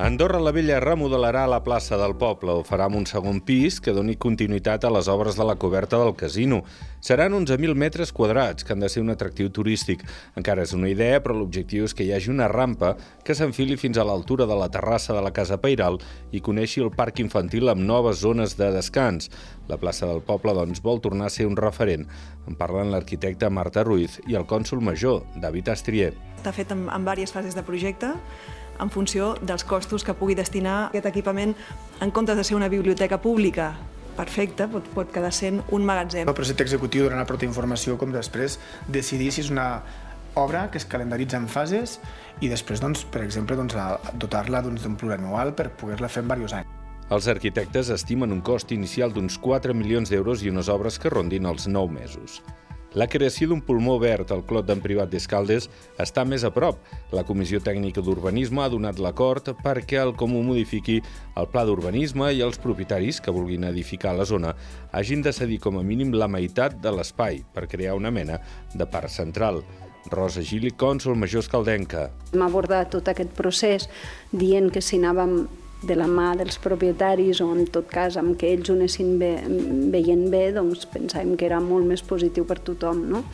Andorra la Vella remodelarà la plaça del poble. Ho farà amb un segon pis que doni continuïtat a les obres de la coberta del casino. Seran 11.000 metres quadrats, que han de ser un atractiu turístic. Encara és una idea, però l'objectiu és que hi hagi una rampa que s'enfili fins a l'altura de la terrassa de la Casa Pairal i coneixi el parc infantil amb noves zones de descans. La plaça del poble, doncs, vol tornar a ser un referent. En parlen l'arquitecte Marta Ruiz i el cònsul major, David Astrier. Està fet en, en diverses fases de projecte en funció dels costos que pugui destinar aquest equipament en comptes de ser una biblioteca pública perfecte, pot, pot quedar sent un magatzem. El projecte executiu donarà prou informació com després decidir si és una obra que es calendaritza en fases i després, doncs, per exemple, doncs, dotar-la doncs, d'un plurianual per poder-la fer en diversos anys. Els arquitectes estimen un cost inicial d'uns 4 milions d'euros i unes obres que rondin els 9 mesos. La creació d'un pulmó verd al Clot d'en Privat d'Escaldes està més a prop. La Comissió Tècnica d'Urbanisme ha donat l'acord perquè el Comú modifiqui el pla d'urbanisme i els propietaris que vulguin edificar la zona hagin de cedir com a mínim la meitat de l'espai per crear una mena de parc central. Rosa Gili, cònsol major escaldenca. Hem abordat tot aquest procés dient que si anàvem de la mà dels propietaris o en tot cas amb que ells ho anessin ve, veient bé, doncs pensàvem que era molt més positiu per tothom, no?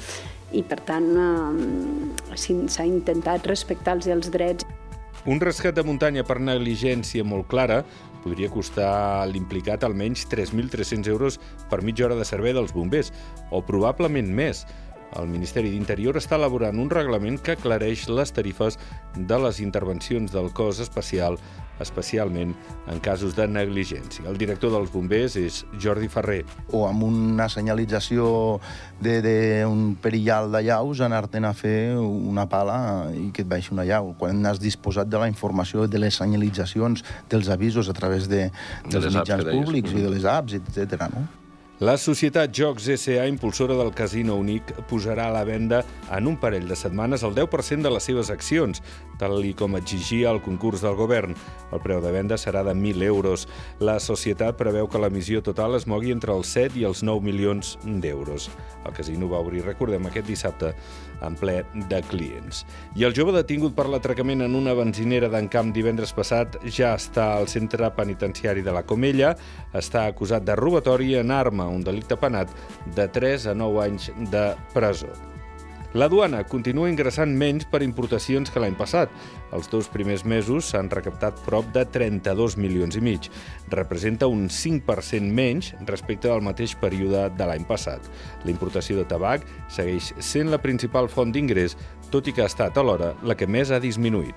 I per tant eh, s'ha intentat respectar-los els drets. Un rescat de muntanya per negligència molt clara podria costar l'implicat almenys 3.300 euros per mitja hora de servei dels bombers, o probablement més. El Ministeri d'Interior està elaborant un reglament que aclareix les tarifes de les intervencions del cos especial especialment en casos de negligència. El director dels bombers és Jordi Ferrer. O amb una senyalització d'un perillal de llaus, anar-te'n a fer una pala i que et baixi una llau. Quan has disposat de la informació de les senyalitzacions, dels avisos a través de, dels de mitjans públics i de les apps, etc. No? La societat Jocs S.A., impulsora del Casino Únic, posarà a la venda en un parell de setmanes el 10% de les seves accions, tal i com exigia el concurs del govern. El preu de venda serà de 1.000 euros. La societat preveu que l'emissió total es mogui entre els 7 i els 9 milions d'euros. El casino va obrir, recordem, aquest dissabte en ple de clients. I el jove detingut per l'atracament en una benzinera d'encamp divendres passat ja està al centre penitenciari de la Comella, està acusat de robatori en arma un delicte penat de 3 a 9 anys de presó. La duana continua ingressant menys per importacions que l'any passat. Els dos primers mesos s'han recaptat prop de 32 milions i mig. Representa un 5% menys respecte al mateix període de l'any passat. La importació de tabac segueix sent la principal font d'ingrés, tot i que ha estat alhora la que més ha disminuït.